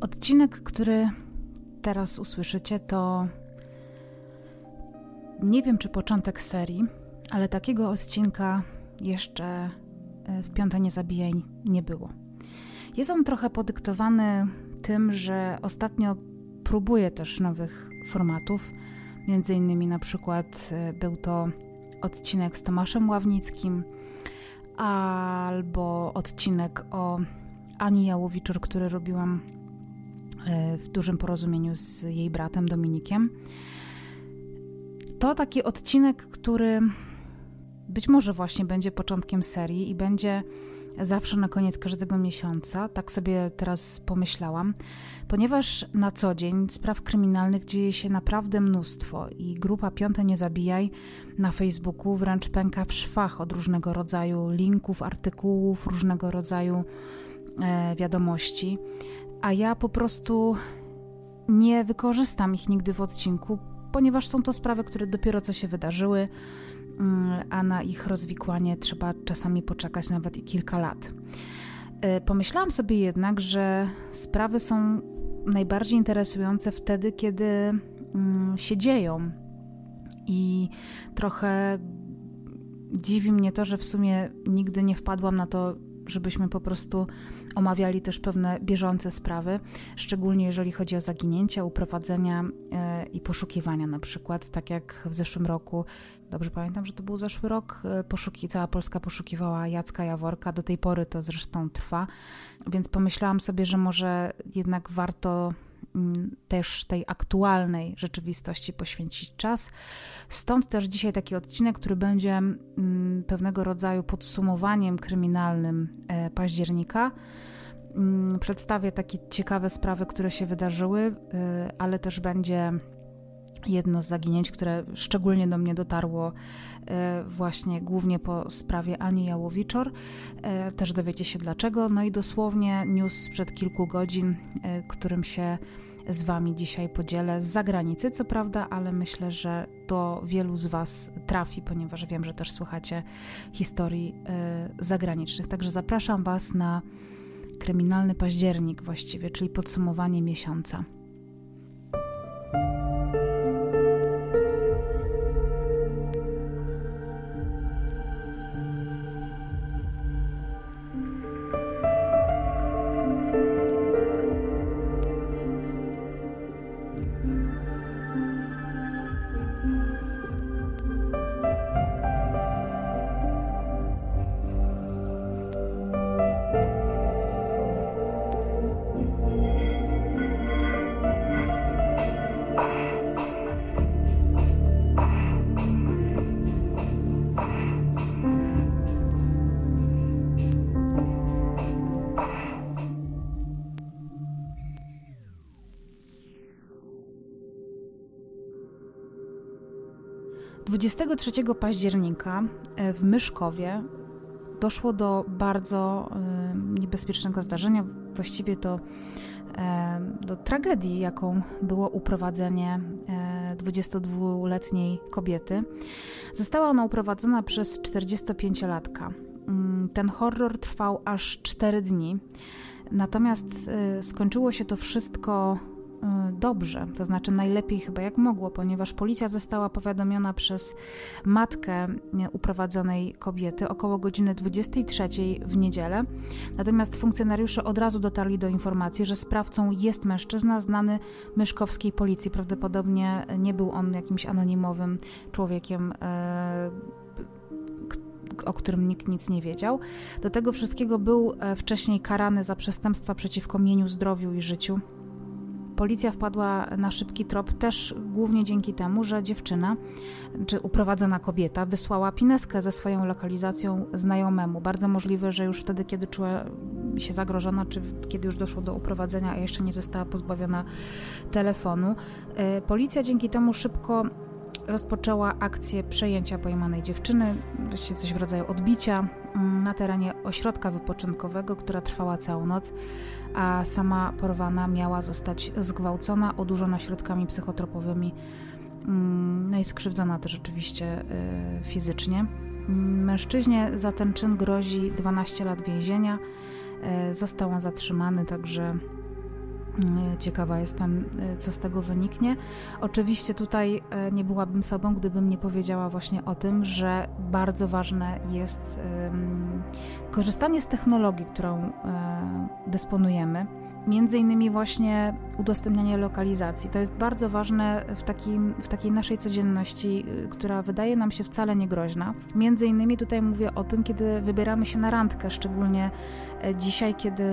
Odcinek, który teraz usłyszycie, to nie wiem czy początek serii, ale takiego odcinka jeszcze e, w Piąte Nie Zabijaj nie było. Jest on trochę podyktowany tym, że ostatnio próbuję też nowych formatów. Między innymi na przykład e, był to odcinek z Tomaszem Ławnickim albo odcinek o Ani Jałowiczor, który robiłam e, w dużym porozumieniu z jej bratem Dominikiem. To taki odcinek, który być może właśnie będzie początkiem serii i będzie zawsze na koniec każdego miesiąca, tak sobie teraz pomyślałam, ponieważ na co dzień spraw kryminalnych dzieje się naprawdę mnóstwo i grupa Piąte Nie Zabijaj na Facebooku wręcz pęka w szwach od różnego rodzaju linków, artykułów, różnego rodzaju e, wiadomości, a ja po prostu nie wykorzystam ich nigdy w odcinku, ponieważ są to sprawy, które dopiero co się wydarzyły a na ich rozwikłanie trzeba czasami poczekać nawet i kilka lat. E, pomyślałam sobie jednak, że sprawy są najbardziej interesujące wtedy, kiedy mm, się dzieją. I trochę dziwi mnie to, że w sumie nigdy nie wpadłam na to, żebyśmy po prostu omawiali też pewne bieżące sprawy, szczególnie jeżeli chodzi o zaginięcia, uprowadzenia e, i poszukiwania na przykład, tak jak w zeszłym roku, dobrze pamiętam, że to był zeszły rok, e, poszuki, cała Polska poszukiwała Jacka Jaworka, do tej pory to zresztą trwa, więc pomyślałam sobie, że może jednak warto też tej aktualnej rzeczywistości poświęcić czas. Stąd też dzisiaj taki odcinek, który będzie mm, pewnego rodzaju podsumowaniem kryminalnym e, października. Mm, przedstawię takie ciekawe sprawy, które się wydarzyły, y, ale też będzie jedno z zaginięć, które szczególnie do mnie dotarło y, właśnie głównie po sprawie Ani Jałowiczor. Też dowiecie się dlaczego. No i dosłownie news sprzed kilku godzin, którym się z Wami dzisiaj podzielę z zagranicy, co prawda, ale myślę, że do wielu z Was trafi, ponieważ wiem, że też słuchacie historii zagranicznych. Także zapraszam Was na kryminalny październik właściwie, czyli podsumowanie miesiąca. 23 października e, w Myszkowie doszło do bardzo e, niebezpiecznego zdarzenia. Właściwie to e, do tragedii, jaką było uprowadzenie 22-letniej kobiety. Została ona uprowadzona przez 45-latka. Mm, ten horror trwał aż 4 dni. Natomiast skończyło się to wszystko dobrze, to znaczy najlepiej chyba jak mogło, ponieważ policja została powiadomiona przez matkę y, uprowadzonej kobiety około godziny 23 w niedzielę. Natomiast funkcjonariusze od razu dotarli do informacji, że sprawcą jest mężczyzna znany myszkowskiej policji. Prawdopodobnie nie był on jakimś anonimowym człowiekiem y, o którym nikt nic nie wiedział. Do tego wszystkiego był wcześniej karany za przestępstwa przeciwko mieniu, zdrowiu i życiu. Policja wpadła na szybki trop też głównie dzięki temu, że dziewczyna, czy uprowadzona kobieta, wysłała pineskę ze swoją lokalizacją znajomemu. Bardzo możliwe, że już wtedy, kiedy czuła się zagrożona, czy kiedy już doszło do uprowadzenia, a jeszcze nie została pozbawiona telefonu. E, policja dzięki temu szybko rozpoczęła akcję przejęcia pojmanej dziewczyny, właściwie coś w rodzaju odbicia mm, na terenie ośrodka wypoczynkowego, która trwała całą noc, a sama porwana miała zostać zgwałcona, odurzona środkami psychotropowymi, mm, no i skrzywdzona też oczywiście y, fizycznie. Mężczyźnie za ten czyn grozi 12 lat więzienia. Został on zatrzymany, także ciekawa jestem, e, co z tego wyniknie. Oczywiście tutaj e, nie byłabym sobą, gdybym nie powiedziała właśnie o tym, że bardzo ważne jest korzystanie z technologii, którą dysponujemy Między innymi właśnie udostępnianie lokalizacji. To jest bardzo ważne w, takim, w takiej naszej codzienności, y, która wydaje nam się wcale nie groźna. Między innymi tutaj mówię o tym, kiedy wybieramy się na randkę, szczególnie e, dzisiaj, kiedy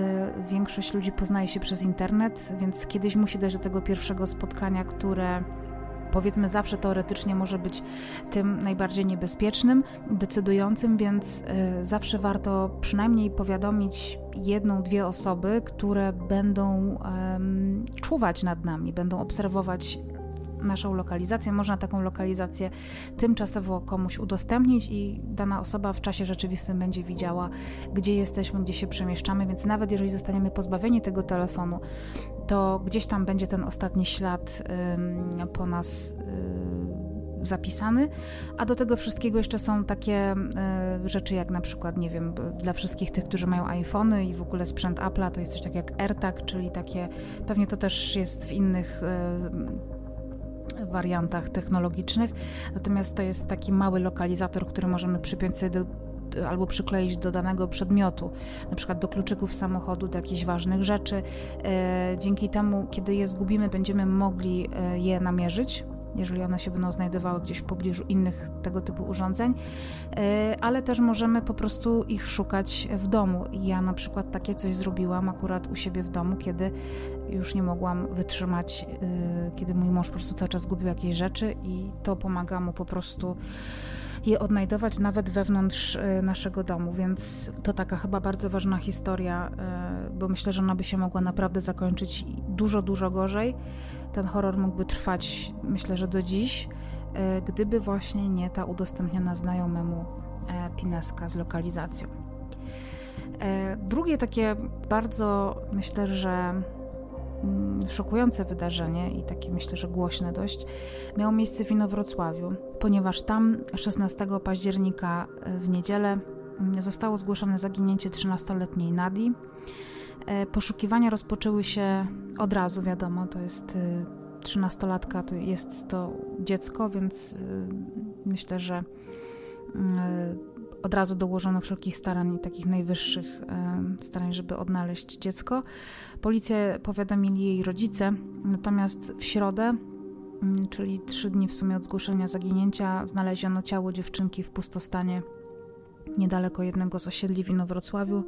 większość ludzi poznaje się przez internet, więc kiedyś musi dojść do tego pierwszego spotkania, które powiedzmy zawsze teoretycznie może być tym najbardziej niebezpiecznym, decydującym, więc y, zawsze warto przynajmniej powiadomić jedną, dwie osoby, które będą um, czuwać nad nami, będą obserwować naszą lokalizację. Można taką lokalizację tymczasowo komuś udostępnić i dana osoba w czasie rzeczywistym będzie widziała, gdzie jesteśmy, gdzie się przemieszczamy, więc nawet jeżeli zostaniemy pozbawieni tego telefonu, to gdzieś tam będzie ten ostatni ślad po nas y, zapisany, a do tego wszystkiego jeszcze są takie y, rzeczy jak na przykład, nie wiem, dla wszystkich tych, którzy mają iPhony i w ogóle sprzęt Apple'a, to jest coś takiego jak AirTag, czyli takie, pewnie to też jest w innych y, wariantach technologicznych, natomiast to jest taki mały lokalizator, który możemy przypiąć sobie do albo przykleić do danego przedmiotu, na przykład do kluczyków samochodu, do jakichś ważnych rzeczy. E, dzięki temu, kiedy je zgubimy, będziemy mogli e, je namierzyć, jeżeli one się będą znajdowały gdzieś w pobliżu innych tego typu urządzeń, e, ale też możemy po prostu ich szukać w domu. Ja na przykład takie coś zrobiłam akurat u siebie w domu, kiedy już nie mogłam wytrzymać, kiedy mój mąż po prostu cały czas gubił jakieś rzeczy i to pomaga mu po prostu je odnajdować nawet wewnątrz e, naszego domu, więc to taka chyba bardzo ważna historia, e, bo myślę, że ona by się mogła naprawdę zakończyć dużo, dużo gorzej. Ten horror mógłby trwać, myślę, że do dziś, e, gdyby właśnie nie ta udostępniona znajomemu pineska z lokalizacją. Drugie takie bardzo, myślę, że Mm, szokujące wydarzenie i takie myślę, że głośne dość, miało miejsce w Inowrocławiu, ponieważ tam 16 października e, w niedzielę mm, zostało zgłoszone zaginięcie 13-letniej Nadi. E, poszukiwania rozpoczęły się od razu, wiadomo, to jest 13-latka, e, to jest to dziecko, więc myślę, że mm, od razu dołożono wszelkich starań, takich najwyższych starań, żeby odnaleźć dziecko. Policję powiadomili jej rodzice, natomiast w środę, mm, czyli trzy dni w sumie od zgłoszenia zaginięcia, znaleziono ciało dziewczynki w pustostanie niedaleko jednego z osiedli w Inowrocławiu, e,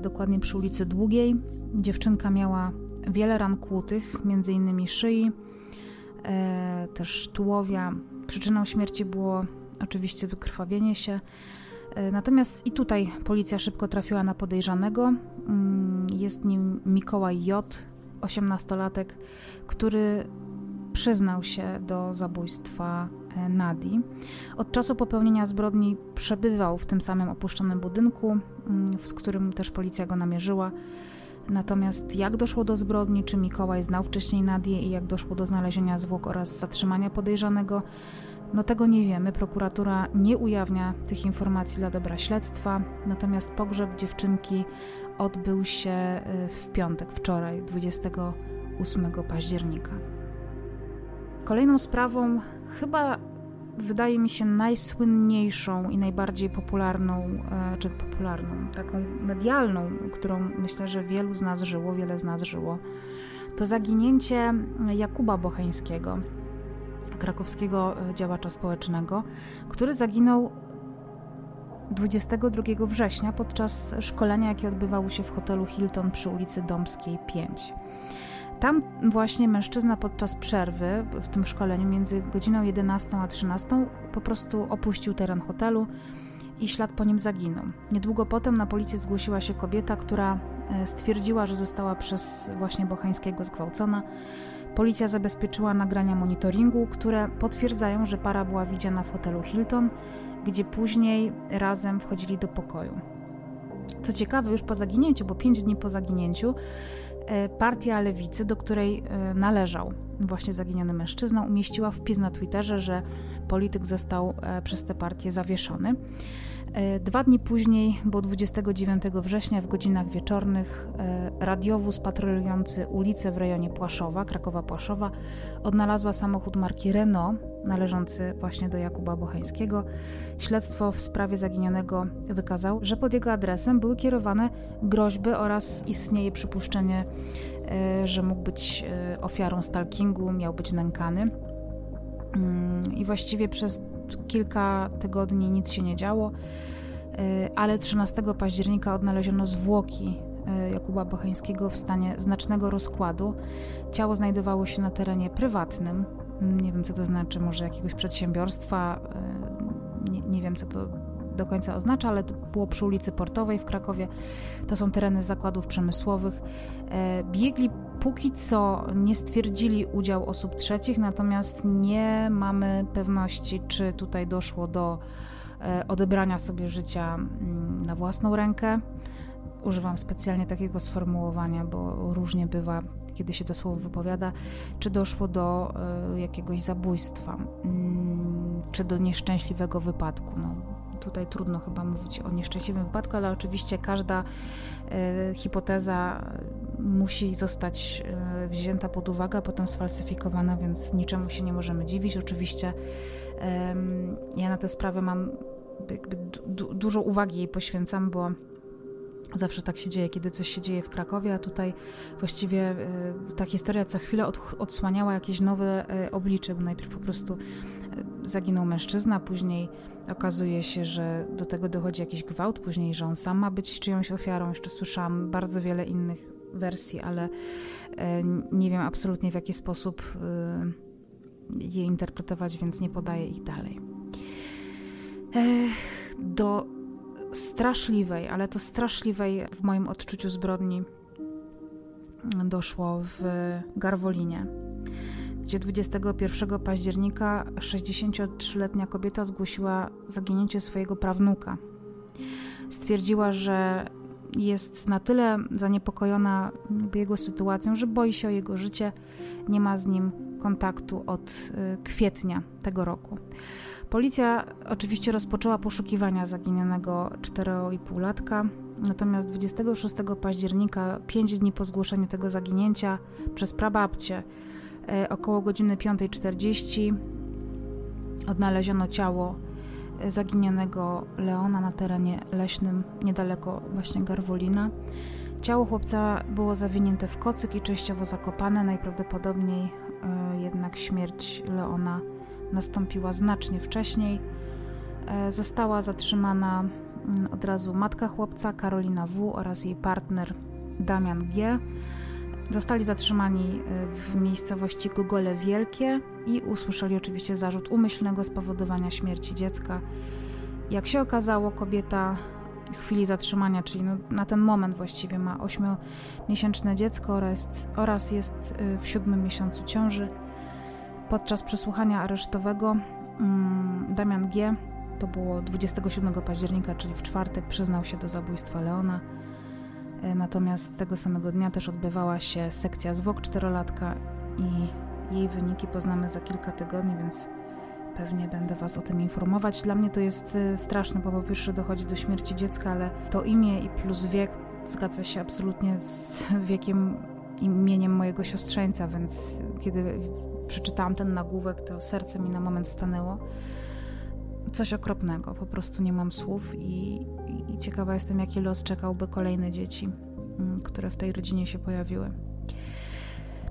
dokładnie przy ulicy Długiej. Dziewczynka miała wiele ran kłutych, innymi szyi, e, też tułowia. Przyczyną śmierci było oczywiście wykrwawienie się. E, natomiast i tutaj policja szybko trafiła na podejrzanego. Mm, jest nim Mikołaj J., 18-latek, który przyznał się do zabójstwa e, Nadi. Od czasu popełnienia zbrodni przebywał w tym samym opuszczonym budynku, mm, w którym też policja go namierzyła. Natomiast jak doszło do zbrodni, czy Mikołaj znał wcześniej Nadię i jak doszło do znalezienia zwłok oraz zatrzymania podejrzanego, no tego nie wiemy. Prokuratura nie ujawnia tych informacji dla dobra śledztwa, natomiast pogrzeb dziewczynki odbył się y, w piątek, wczoraj, 28 października. Kolejną sprawą, chyba wydaje mi się najsłynniejszą i najbardziej popularną, e, czy popularną, taką medialną, którą myślę, że wielu z nas żyło, wiele z nas żyło, to zaginięcie Jakuba Bocheńskiego, krakowskiego e, działacza społecznego, który zaginął 22 września podczas szkolenia, jakie odbywało się w hotelu Hilton przy ulicy Domskiej 5. Tam właśnie mężczyzna podczas przerwy w tym szkoleniu między godziną 11 a 13 po prostu opuścił teren hotelu i ślad po nim zaginął. Niedługo potem na policję zgłosiła się kobieta, która e, stwierdziła, że została przez właśnie Bochańskiego zgwałcona. Policja zabezpieczyła nagrania monitoringu, które potwierdzają, że para była widziana w hotelu Hilton, gdzie później razem wchodzili do pokoju. Co ciekawe, już po zaginięciu, bo pięć dni po zaginięciu, Partia Lewicy, do której należał właśnie zaginiony mężczyzna, umieściła wpis na Twitterze, że polityk został przez tę partię zawieszony. E, dwa dni później, bo 29 września w godzinach wieczornych, e, radiowóz patrolujący ulicę w rejonie Płaszowa, Krakowa Płaszowa, odnalazła samochód marki Renault, należący właśnie do Jakuba Bochańskiego. Śledztwo w sprawie zaginionego wykazało, że pod jego adresem były kierowane groźby oraz istnieje przypuszczenie, e, że mógł być ofiarą stalkingu, miał być nękany. Mm, I właściwie przez kilka tygodni nic się nie działo, y, ale 13 października odnaleziono zwłoki y, Jakuba Bocheńskiego w stanie znacznego rozkładu. Ciało znajdowało się na terenie prywatnym. Nie wiem, co to znaczy, może jakiegoś przedsiębiorstwa. Y, nie, nie wiem, co to do końca oznacza, ale było przy ulicy Portowej w Krakowie. To są tereny zakładów przemysłowych. Biegli póki co nie stwierdzili udział osób trzecich, natomiast nie mamy pewności, czy tutaj doszło do e, odebrania sobie życia mm, na własną rękę. Używam specjalnie takiego sformułowania, bo różnie bywa, kiedy się to słowo wypowiada, czy doszło do e, jakiegoś zabójstwa, mm, czy do nieszczęśliwego wypadku. No, tutaj trudno chyba mówić o nieszczęśliwym wypadku, ale oczywiście każda e, hipoteza musi zostać e, wzięta pod uwagę, a potem sfalsyfikowana, więc niczemu się nie możemy dziwić. Oczywiście ja na tę sprawę mam du dużo uwagi jej poświęcam, bo Zawsze tak się dzieje, kiedy coś się dzieje w Krakowie, a tutaj właściwie e, ta historia co chwilę od, odsłaniała jakieś nowe oblicze, bo najpierw po prostu zaginął mężczyzna, później okazuje się, że do tego dochodzi jakiś gwałt, później, że on sam ma być czyjąś ofiarą. Jeszcze słyszałam bardzo wiele innych wersji, ale e, nie wiem absolutnie w jaki sposób e, je interpretować, więc nie podaję ich dalej. E, do straszliwej, ale to straszliwej w moim odczuciu zbrodni doszło w Garwolinie gdzie 21 października 63-letnia kobieta zgłosiła zaginięcie swojego prawnuka. Stwierdziła, że jest na tyle zaniepokojona jego sytuacją, że boi się o jego życie, nie ma z nim kontaktu od y, kwietnia tego roku. Policja oczywiście rozpoczęła poszukiwania zaginionego 4,5-latka, natomiast 26 października, 5 dni po zgłoszeniu tego zaginięcia przez prababcię, E, około godziny 5.40 odnaleziono ciało zaginionego Leona na terenie leśnym niedaleko właśnie Garwolina. Ciało chłopca było zawinięte w kocyk i częściowo zakopane. Najprawdopodobniej e, jednak śmierć Leona nastąpiła znacznie wcześniej. Została zatrzymana mm, od razu matka chłopca Karolina W. oraz jej partner Damian G. Zostali zatrzymani e, w miejscowości Gogole Wielkie i usłyszeli oczywiście zarzut umyślnego spowodowania śmierci dziecka. Jak się okazało, kobieta w chwili zatrzymania, czyli no, na ten moment właściwie ma 8-miesięczne dziecko oraz, oraz jest e, w siódmym miesiącu ciąży. Podczas przesłuchania aresztowego mm, Damian G., to było 27 października, czyli w czwartek, przyznał się do zabójstwa Leona. E, natomiast tego samego dnia też odbywała się sekcja zwłok czterolatka i jej wyniki poznamy za kilka tygodni, więc pewnie będę Was o tym informować. Dla mnie to jest e, straszne, bo po pierwsze dochodzi do śmierci dziecka, ale to imię i plus wiek zgadza się absolutnie z wiekiem imieniem mojego siostrzeńca, więc kiedy przeczytałam ten nagłówek, to serce mi na moment stanęło coś okropnego. Po prostu nie mam słów i, i ciekawa jestem, jaki los czekałby kolejne dzieci, mm, które w tej rodzinie się pojawiły.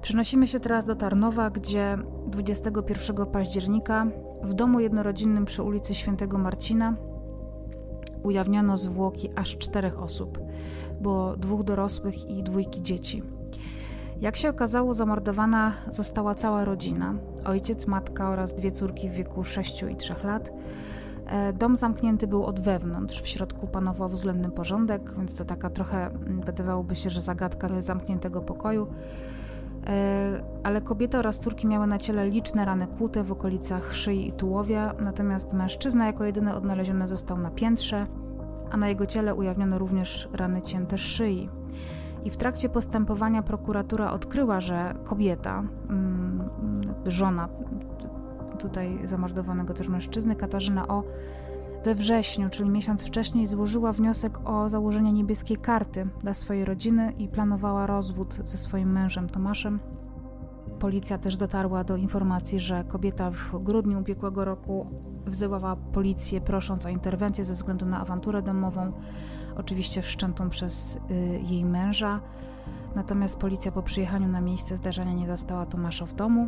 Przenosimy się teraz do Tarnowa, gdzie 21 października w domu jednorodzinnym przy ulicy Świętego Marcina ujawniono zwłoki aż czterech osób, bo dwóch dorosłych i dwójki dzieci. Jak się okazało, zamordowana została cała rodzina: ojciec, matka oraz dwie córki w wieku 6 i 3 lat. E, dom zamknięty był od wewnątrz, w środku panował względny porządek, więc to taka trochę mm, wydawałoby się, że zagadka zamkniętego pokoju. E, ale kobieta oraz córki miały na ciele liczne rany kłute w okolicach szyi i tułowia, natomiast mężczyzna jako jedyny odnaleziony został na piętrze, a na jego ciele ujawniono również rany cięte szyi. I w trakcie postępowania prokuratura odkryła, że kobieta, mm, żona tutaj zamordowanego też mężczyzny, Katarzyna O., we wrześniu, czyli miesiąc wcześniej, złożyła wniosek o założenie niebieskiej karty dla swojej rodziny i planowała rozwód ze swoim mężem Tomaszem. Policja też dotarła do informacji, że kobieta w grudniu ubiegłego roku wzywała policję prosząc o interwencję ze względu na awanturę domową, oczywiście wszczętą przez y, jej męża. Natomiast policja po przyjechaniu na miejsce zdarzenia nie zastała Tomasza w domu.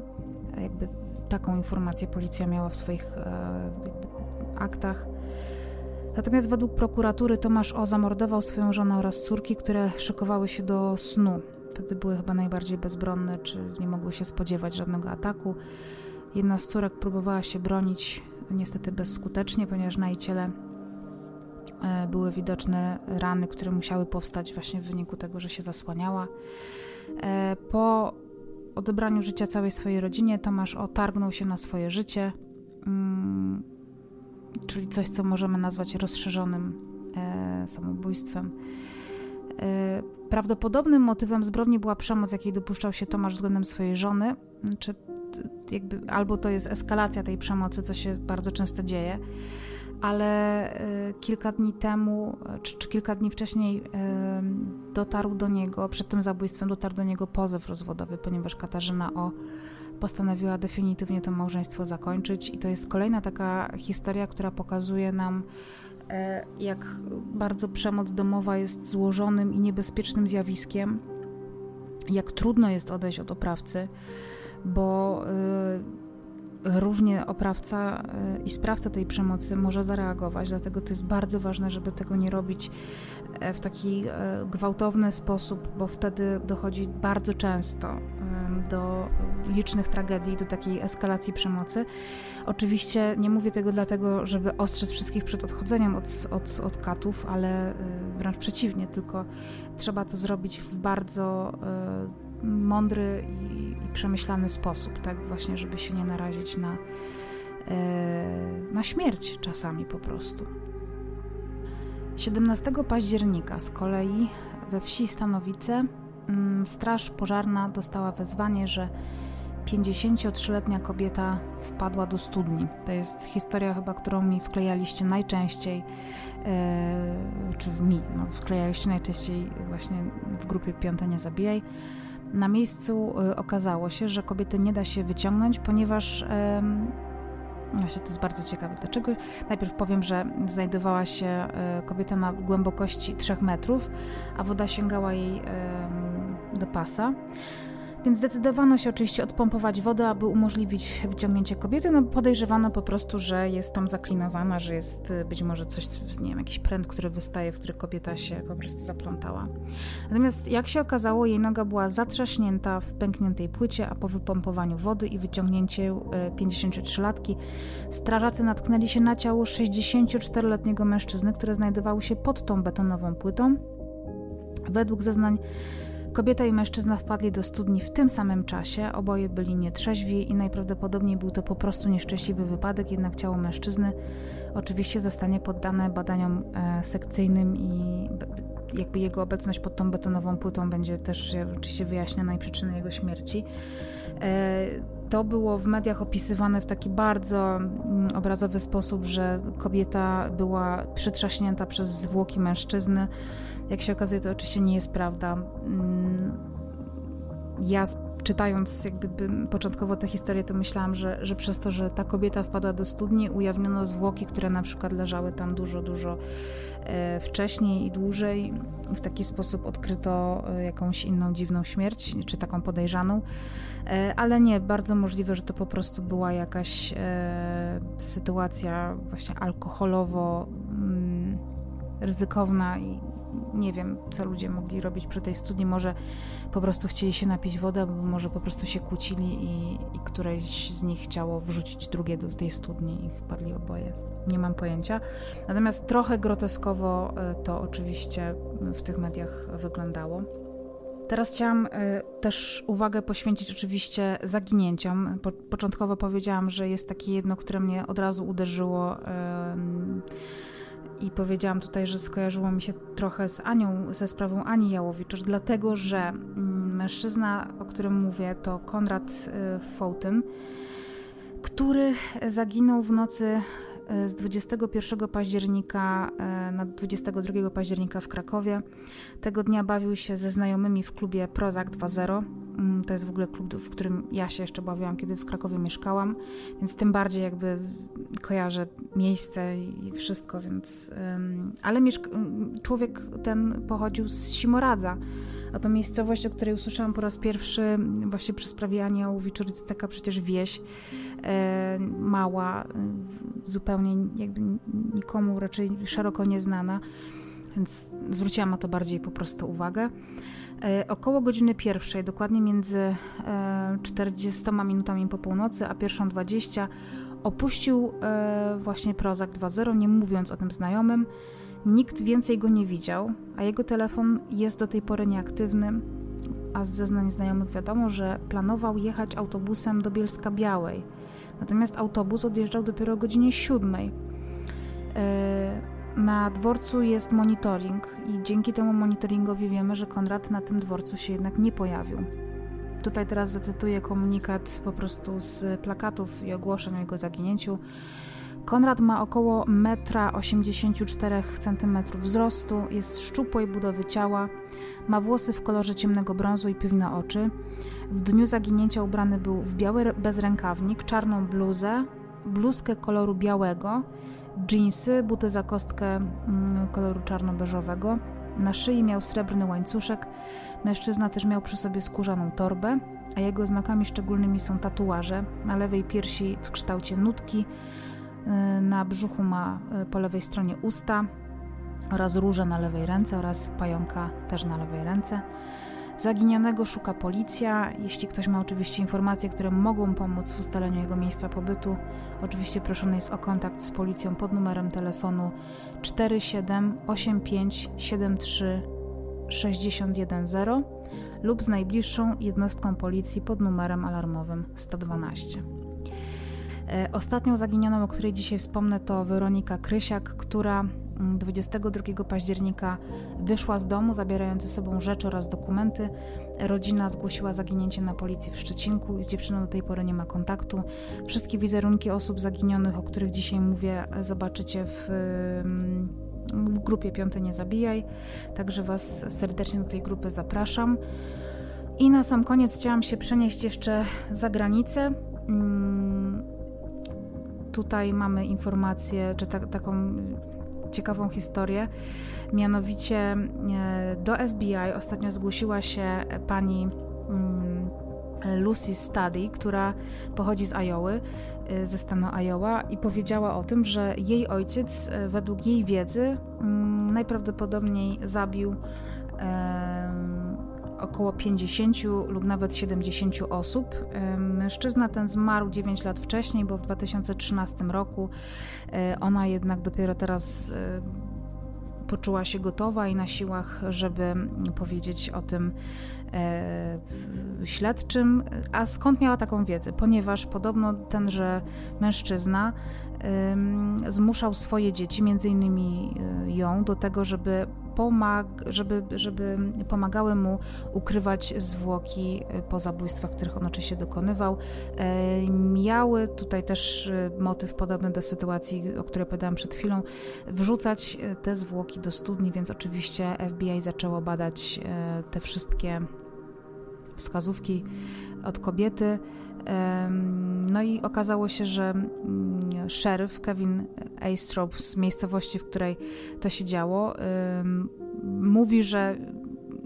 Jakby taką informację policja miała w swoich e, aktach. Natomiast według prokuratury Tomasz O. zamordował swoją żonę oraz córki, które szykowały się do snu. Wtedy były chyba najbardziej bezbronne, czy nie mogły się spodziewać żadnego ataku. Jedna z córek próbowała się bronić, niestety bezskutecznie, ponieważ na jej ciele e, były widoczne rany, które musiały powstać właśnie w wyniku tego, że się zasłaniała. E, po odebraniu życia całej swojej rodzinie Tomasz otargnął się na swoje życie, mm, czyli coś, co możemy nazwać rozszerzonym e, samobójstwem. Prawdopodobnym motywem zbrodni była przemoc, jakiej dopuszczał się Tomasz względem swojej żony, czy jakby, albo to jest eskalacja tej przemocy, co się bardzo często dzieje, ale y, kilka dni temu, czy, czy, kilka dni wcześniej y, dotarł do niego, przed tym zabójstwem dotarł do niego pozew rozwodowy, ponieważ Katarzyna O postanowiła definitywnie to małżeństwo zakończyć. I to jest kolejna taka historia, która pokazuje nam jak bardzo przemoc domowa jest złożonym i niebezpiecznym zjawiskiem, jak trudno jest odejść od oprawcy, bo e, różnie oprawca e, i sprawca tej przemocy może zareagować, dlatego to jest bardzo ważne, żeby tego nie robić w taki gwałtowny sposób, bo wtedy dochodzi bardzo często do licznych tragedii, do takiej eskalacji przemocy. Oczywiście nie mówię tego dlatego, żeby ostrzec wszystkich przed odchodzeniem od, od, od katów, ale y, wręcz przeciwnie, tylko trzeba to zrobić w bardzo y, mądry i, i przemyślany sposób, tak właśnie, żeby się nie narazić na, y, na śmierć czasami po prostu. 17 października z kolei we wsi Stanowice Straż Pożarna dostała wezwanie, że 53-letnia kobieta wpadła do studni. To jest historia chyba, którą mi wklejaliście najczęściej, yy, czy mi, no, wklejaliście najczęściej właśnie w grupie Piąte Nie Zabijaj. Na miejscu yy, okazało się, że kobiety nie da się wyciągnąć, ponieważ yy, Właśnie to jest bardzo ciekawe. Dlaczego? Najpierw powiem, że znajdowała się kobieta na głębokości 3 metrów, a woda sięgała jej do pasa. Więc zdecydowano się oczywiście odpompować wodę, aby umożliwić wyciągnięcie kobiety. No podejrzewano po prostu, że jest tam zaklinowana, że jest y, być może coś, nie wiem, jakiś pręt, który wystaje, w który kobieta się po prostu zaplątała. Natomiast jak się okazało, jej noga była zatrzaśnięta w pękniętej płycie, a po wypompowaniu wody i wyciągnięciu 53-latki y, strażacy natknęli się na ciało 64-letniego mężczyzny, które znajdowało się pod tą betonową płytą. Według zeznań Kobieta i mężczyzna wpadli do studni w tym samym czasie, oboje byli nietrzeźwi i najprawdopodobniej był to po prostu nieszczęśliwy wypadek, jednak ciało mężczyzny oczywiście zostanie poddane badaniom e, sekcyjnym i jakby jego obecność pod tą betonową płytą będzie też oczywiście wyjaśniana i przyczyny jego śmierci. To było w mediach opisywane w taki bardzo mm, obrazowy sposób, że kobieta była przytrzaśnięta przez zwłoki mężczyzny. Jak się okazuje, to oczywiście nie jest prawda. Mm, ja czytając jakby początkowo tę historię, to myślałam, że, że przez to, że ta kobieta wpadła do studni, ujawniono zwłoki, które na przykład leżały tam dużo, dużo e, wcześniej i dłużej. W taki sposób odkryto e, jakąś inną dziwną śmierć, czy taką podejrzaną. E, ale nie, bardzo możliwe, że to po prostu była jakaś sytuacja właśnie alkoholowo mm, ryzykowna i nie wiem, co ludzie mogli robić przy tej studni. Może po prostu chcieli się napić wodę, albo może po prostu się kłócili i, i któreś z nich chciało wrzucić drugie do tej studni i wpadli oboje. Nie mam pojęcia. Natomiast trochę groteskowo e, to oczywiście w tych mediach wyglądało. Teraz chciałam y, też uwagę poświęcić oczywiście zaginięciom. Po, początkowo powiedziałam, że jest takie jedno, które mnie od razu uderzyło. Y, i powiedziałam tutaj, że skojarzyło mi się trochę z Anią, ze sprawą Ani Jałowicz, dlatego że mm, mężczyzna, o którym mówię, to Konrad y, Fołtyn, który zaginął w nocy z 21 października e, na 22 października w Krakowie. Tego dnia bawił się ze znajomymi w klubie Prozac 2.0. Mm, to jest w ogóle klub, w którym ja się jeszcze bawiłam, kiedy w Krakowie mieszkałam, więc tym bardziej jakby kojarzę miejsce i wszystko, więc... Ale człowiek ten pochodził z Simoradza, a to miejscowość, o której usłyszałam po raz pierwszy właśnie przy sprawie Ani Ołowiczury, to taka przecież wieś e, mała, zupełnie jakby nikomu raczej szeroko nieznana, więc zwróciłam na to bardziej po prostu uwagę. E, około godziny pierwszej, dokładnie między e, 40 minutami po północy a 1.20 opuścił e, właśnie Prozak 2.0, nie mówiąc o tym znajomym. Nikt więcej go nie widział, a jego telefon jest do tej pory nieaktywny, a z zeznań znajomych wiadomo, że planował jechać autobusem do Bielska Białej. Natomiast autobus odjeżdżał dopiero o godzinie 7. E, na dworcu jest monitoring i dzięki temu monitoringowi wiemy, że Konrad na tym dworcu się jednak nie pojawił. Tutaj teraz zacytuję komunikat po prostu z plakatów i ogłoszeń o jego zaginięciu. Konrad ma około 1,84 cm wzrostu, jest szczupłej budowy ciała, ma włosy w kolorze ciemnego brązu i piwne oczy. W dniu zaginięcia ubrany był w biały bezrękawnik, czarną bluzę, bluzkę koloru białego, dżinsy, buty za kostkę mm, koloru czarno-beżowego. Na szyi miał srebrny łańcuszek. Mężczyzna też miał przy sobie skórzaną torbę, a jego znakami szczególnymi są tatuaże na lewej piersi w kształcie nutki, na brzuchu ma y, po lewej stronie usta oraz róże na lewej ręce oraz pająka też na lewej ręce. Zaginionego szuka policja. Jeśli ktoś ma oczywiście informacje, które mogą pomóc w ustaleniu jego miejsca pobytu, oczywiście proszony jest o kontakt z policją pod numerem telefonu 478373610 lub z najbliższą jednostką policji pod numerem alarmowym 112. E, ostatnią zaginioną, o której dzisiaj wspomnę, to Weronika Krysiak, która 22 mm, października wyszła z domu, zabierając ze sobą rzeczy oraz dokumenty. Rodzina zgłosiła zaginięcie na policji w Szczecinku. Z dziewczyną do tej pory nie ma kontaktu. Wszystkie wizerunki osób zaginionych, o których dzisiaj mówię, zobaczycie w, mm, w grupie Piąte Nie Zabijaj. Także Was serdecznie do tej grupy zapraszam. I na sam koniec chciałam się przenieść jeszcze za granicę. Hmm tutaj mamy informację, czy ta, taką ciekawą historię. Mianowicie e, do FBI ostatnio zgłosiła się pani mm, Lucy Study, która pochodzi z Iowy, e, ze stanu Iowa i powiedziała o tym, że jej ojciec, e, według jej wiedzy, mm, najprawdopodobniej zabił około 50 lub nawet 70 osób. Mężczyzna ten zmarł 9 lat wcześniej, bo w 2013 roku e, ona jednak dopiero teraz e, poczuła się gotowa i na siłach, żeby powiedzieć o tym e, śledczym. A skąd miała taką wiedzę? Ponieważ podobno tenże mężczyzna zmuszał swoje dzieci, między innymi ją, do tego, żeby pomag, żeby, żeby pomagały mu ukrywać zwłoki y, po zabójstwach, których on oczywiście dokonywał. E, miały tutaj też y, motyw podobny do sytuacji, o której powiedziałam przed chwilą, wrzucać te zwłoki do studni, więc oczywiście FBI zaczęło badać e, te wszystkie wskazówki od kobiety. No i okazało się, że mm, szeryf Kevin Astrop z miejscowości, w której to się działo, mówi, że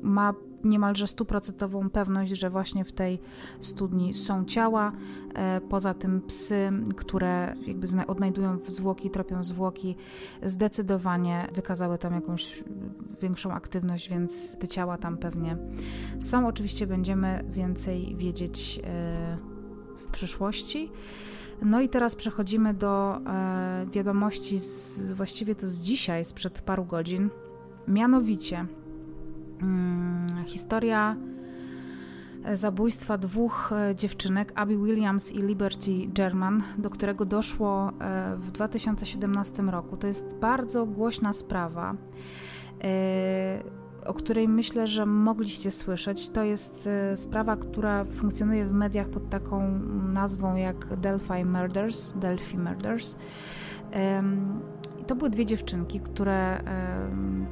ma niemalże stuprocentową pewność, że właśnie w tej studni są ciała. E, poza tym psy, które jakby odnajdują zwłoki, tropią zwłoki, zdecydowanie wykazały tam jakąś większą aktywność, więc te ciała tam pewnie są. Oczywiście będziemy więcej wiedzieć e, przyszłości. No i teraz przechodzimy do e, wiadomości, z, właściwie to z dzisiaj, sprzed paru godzin. Mianowicie mm, historia zabójstwa dwóch e, dziewczynek, Abby Williams i Liberty German, do którego doszło e, w 2017 roku. To jest bardzo głośna sprawa, e, o której myślę, że mogliście słyszeć. To jest sprawa, która funkcjonuje w mediach pod taką nazwą jak Delphi Murders. Delphi Murders. To były dwie dziewczynki, które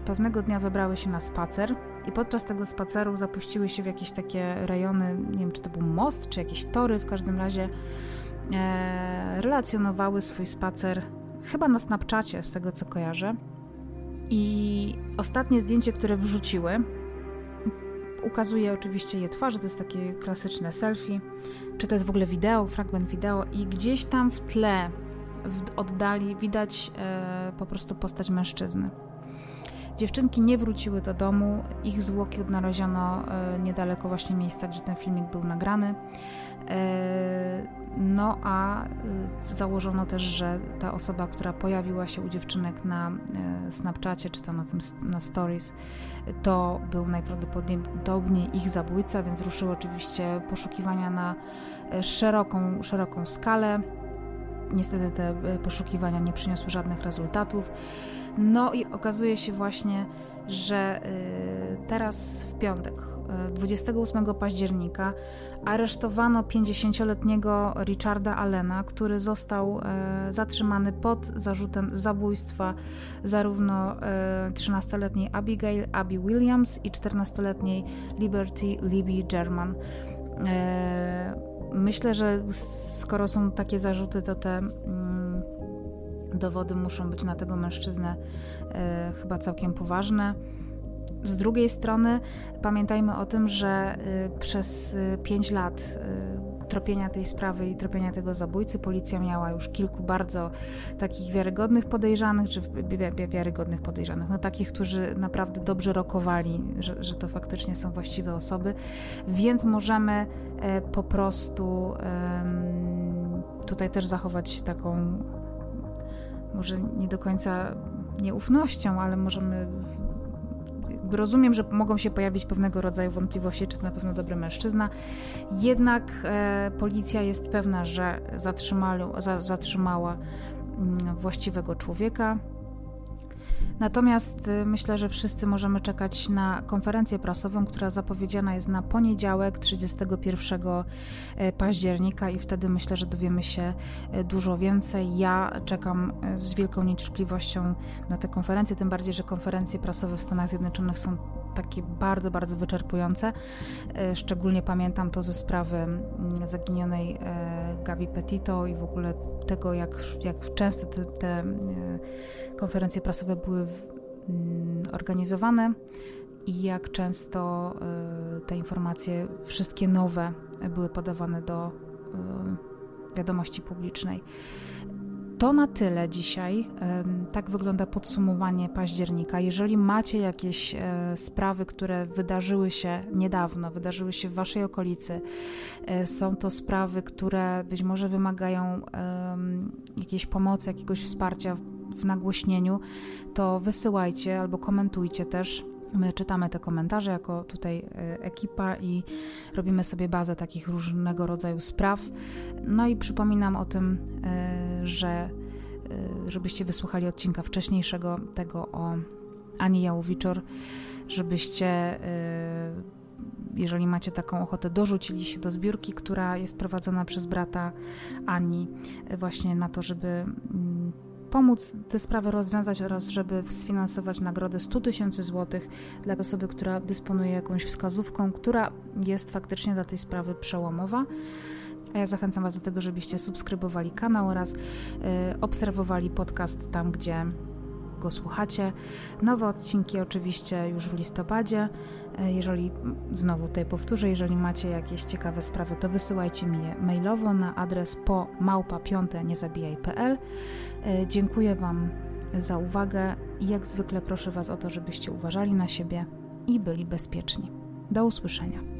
pewnego dnia wybrały się na spacer i podczas tego spaceru zapuściły się w jakieś takie rejony, nie wiem czy to był most, czy jakieś tory, w każdym razie e, relacjonowały swój spacer chyba na Snapchacie, z tego co kojarzę. I ostatnie zdjęcie, które wrzuciły, ukazuje oczywiście je twarze, to jest takie klasyczne selfie, czy to jest w ogóle wideo, fragment wideo i gdzieś tam w tle, w oddali widać e, po prostu postać mężczyzny. Dziewczynki nie wróciły do domu, ich zwłoki odnaleziono e, niedaleko właśnie miejsca, gdzie ten filmik był nagrany. E, no a e, założono też, że ta osoba, która pojawiła się u dziewczynek na Snapchacie czy tam na, tym, na Stories, to był najprawdopodobniej ich zabójca, więc ruszyły oczywiście poszukiwania na szeroką, szeroką skalę. Niestety te poszukiwania nie przyniosły żadnych rezultatów. No i okazuje się właśnie, że y, teraz w piątek, 28 y, października, aresztowano 50-letniego Richarda Allena, który został y, zatrzymany pod zarzutem zabójstwa zarówno 13-letniej Abigail Abby Williams i 14-letniej Liberty Libby German. Myślę, że skoro są takie zarzuty, to te mm, dowody muszą być na tego mężczyznę e, chyba całkiem poważne. Z drugiej strony pamiętajmy o tym, że e, przez 5 e, lat tropienia tej sprawy i tropienia tego zabójcy policja miała już kilku bardzo takich wiarygodnych podejrzanych, czy wiarygodnych podejrzanych, no takich, którzy naprawdę dobrze rokowali, że, że to faktycznie są właściwe osoby, więc możemy po prostu tutaj też zachować taką może nie do końca nieufnością, ale możemy. Rozumiem, że mogą się pojawić pewnego rodzaju wątpliwości, czy to na pewno dobry mężczyzna. Jednak e, policja jest pewna, że za, zatrzymała mm, właściwego człowieka. Natomiast y, myślę, że wszyscy możemy czekać na konferencję prasową, która zapowiedziana jest na poniedziałek 31 y, października i wtedy myślę, że dowiemy się y, dużo więcej. Ja czekam z wielką niecierpliwością na tę konferencję, tym bardziej, że konferencje prasowe w Stanach Zjednoczonych są takie bardzo, bardzo wyczerpujące. Szczególnie pamiętam to ze sprawy mm, zaginionej Gabi Petito i w ogóle tego, jak, jak często te, te konferencje prasowe były mm, organizowane i jak często te informacje, wszystkie nowe, były podawane do wiadomości publicznej. To na tyle dzisiaj. Tak wygląda podsumowanie października. Jeżeli macie jakieś e, sprawy, które wydarzyły się niedawno, wydarzyły się w Waszej okolicy, e, są to sprawy, które być może wymagają jakiejś pomocy, jakiegoś wsparcia w nagłośnieniu, to wysyłajcie albo komentujcie też. My czytamy te komentarze jako tutaj e, ekipa i robimy sobie bazę takich różnego rodzaju spraw. No i przypominam o tym, e, że e, żebyście wysłuchali odcinka wcześniejszego tego o Ani Jałowiczor, żebyście jeżeli macie taką ochotę, dorzucili się do zbiórki, która jest prowadzona przez brata Ani, właśnie na to, żeby mm, pomóc tę sprawę rozwiązać oraz żeby sfinansować nagrodę 100 tysięcy złotych dla osoby, która dysponuje jakąś wskazówką, która jest faktycznie dla tej sprawy przełomowa. A ja zachęcam Was do tego, żebyście subskrybowali kanał oraz y, obserwowali podcast tam, gdzie go słuchacie. Nowe odcinki oczywiście już w listopadzie. E, jeżeli znowu tutaj powtórzę, jeżeli macie jakieś ciekawe sprawy, to wysyłajcie mi je mailowo na adres po małpa niezabijaj.pl. E, dziękuję Wam za uwagę i jak zwykle proszę Was o to, żebyście uważali na siebie i byli bezpieczni. Do usłyszenia.